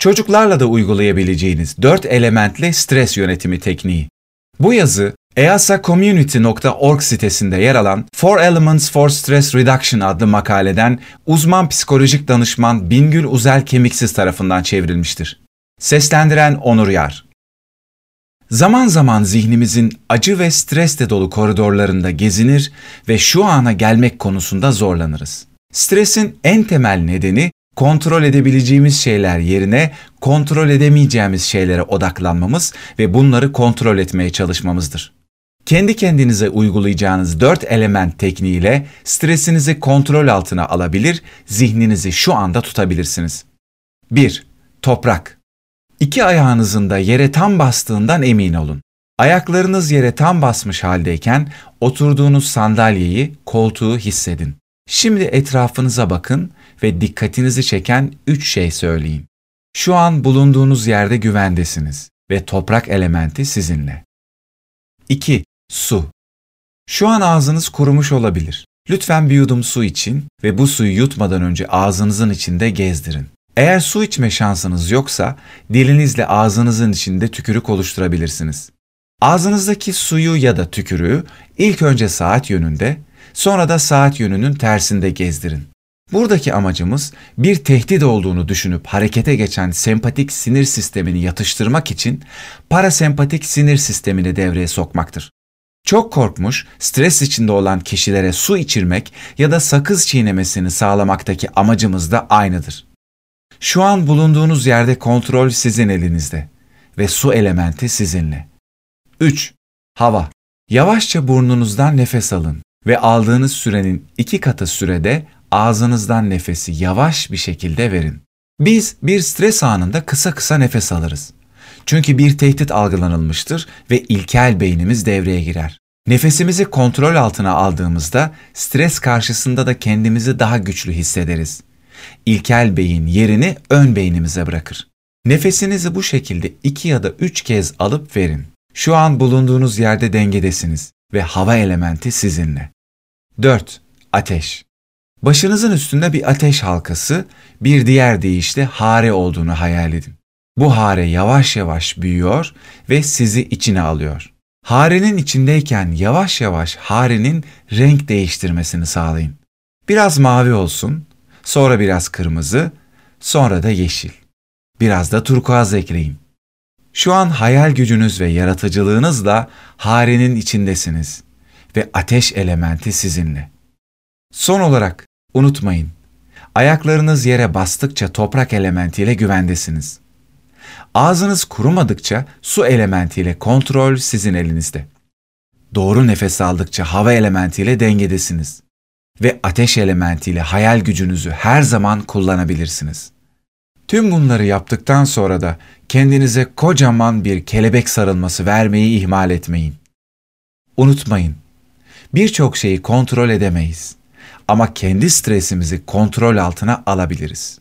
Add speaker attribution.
Speaker 1: Çocuklarla da uygulayabileceğiniz 4 elementli stres yönetimi tekniği. Bu yazı easacommunity.org sitesinde yer alan Four Elements for Stress Reduction adlı makaleden uzman psikolojik danışman Bingül Uzel Kemiksiz tarafından çevrilmiştir. Seslendiren Onur Yar. Zaman zaman zihnimizin acı ve stresle dolu koridorlarında gezinir ve şu ana gelmek konusunda zorlanırız. Stresin en temel nedeni kontrol edebileceğimiz şeyler yerine kontrol edemeyeceğimiz şeylere odaklanmamız ve bunları kontrol etmeye çalışmamızdır. Kendi kendinize uygulayacağınız dört element tekniğiyle stresinizi kontrol altına alabilir, zihninizi şu anda tutabilirsiniz. 1. Toprak. İki ayağınızın da yere tam bastığından emin olun. Ayaklarınız yere tam basmış haldeyken oturduğunuz sandalyeyi, koltuğu hissedin. Şimdi etrafınıza bakın ve dikkatinizi çeken üç şey söyleyin. Şu an bulunduğunuz yerde güvendesiniz ve toprak elementi sizinle. 2. Su. Şu an ağzınız kurumuş olabilir. Lütfen bir yudum su için ve bu suyu yutmadan önce ağzınızın içinde gezdirin. Eğer su içme şansınız yoksa dilinizle ağzınızın içinde tükürük oluşturabilirsiniz. Ağzınızdaki suyu ya da tükürüğü ilk önce saat yönünde, sonra da saat yönünün tersinde gezdirin. Buradaki amacımız bir tehdit olduğunu düşünüp harekete geçen sempatik sinir sistemini yatıştırmak için parasempatik sinir sistemini devreye sokmaktır. Çok korkmuş, stres içinde olan kişilere su içirmek ya da sakız çiğnemesini sağlamaktaki amacımız da aynıdır. Şu an bulunduğunuz yerde kontrol sizin elinizde ve su elementi sizinle. 3. Hava. Yavaşça burnunuzdan nefes alın ve aldığınız sürenin iki katı sürede ağzınızdan nefesi yavaş bir şekilde verin. Biz bir stres anında kısa kısa nefes alırız. Çünkü bir tehdit algılanılmıştır ve ilkel beynimiz devreye girer. Nefesimizi kontrol altına aldığımızda stres karşısında da kendimizi daha güçlü hissederiz. İlkel beyin yerini ön beynimize bırakır. Nefesinizi bu şekilde iki ya da üç kez alıp verin. Şu an bulunduğunuz yerde dengedesiniz ve hava elementi sizinle. 4. Ateş. Başınızın üstünde bir ateş halkası, bir diğer deyişle hare olduğunu hayal edin. Bu hare yavaş yavaş büyüyor ve sizi içine alıyor. Harenin içindeyken yavaş yavaş harenin renk değiştirmesini sağlayın. Biraz mavi olsun, sonra biraz kırmızı, sonra da yeşil. Biraz da turkuaz ekleyin. Şu an hayal gücünüz ve yaratıcılığınızla harenin içindesiniz ve ateş elementi sizinle. Son olarak unutmayın, ayaklarınız yere bastıkça toprak elementiyle güvendesiniz. Ağzınız kurumadıkça su elementiyle kontrol sizin elinizde. Doğru nefes aldıkça hava elementiyle dengedesiniz. Ve ateş elementiyle hayal gücünüzü her zaman kullanabilirsiniz. Tüm bunları yaptıktan sonra da kendinize kocaman bir kelebek sarılması vermeyi ihmal etmeyin. Unutmayın, birçok şeyi kontrol edemeyiz ama kendi stresimizi kontrol altına alabiliriz.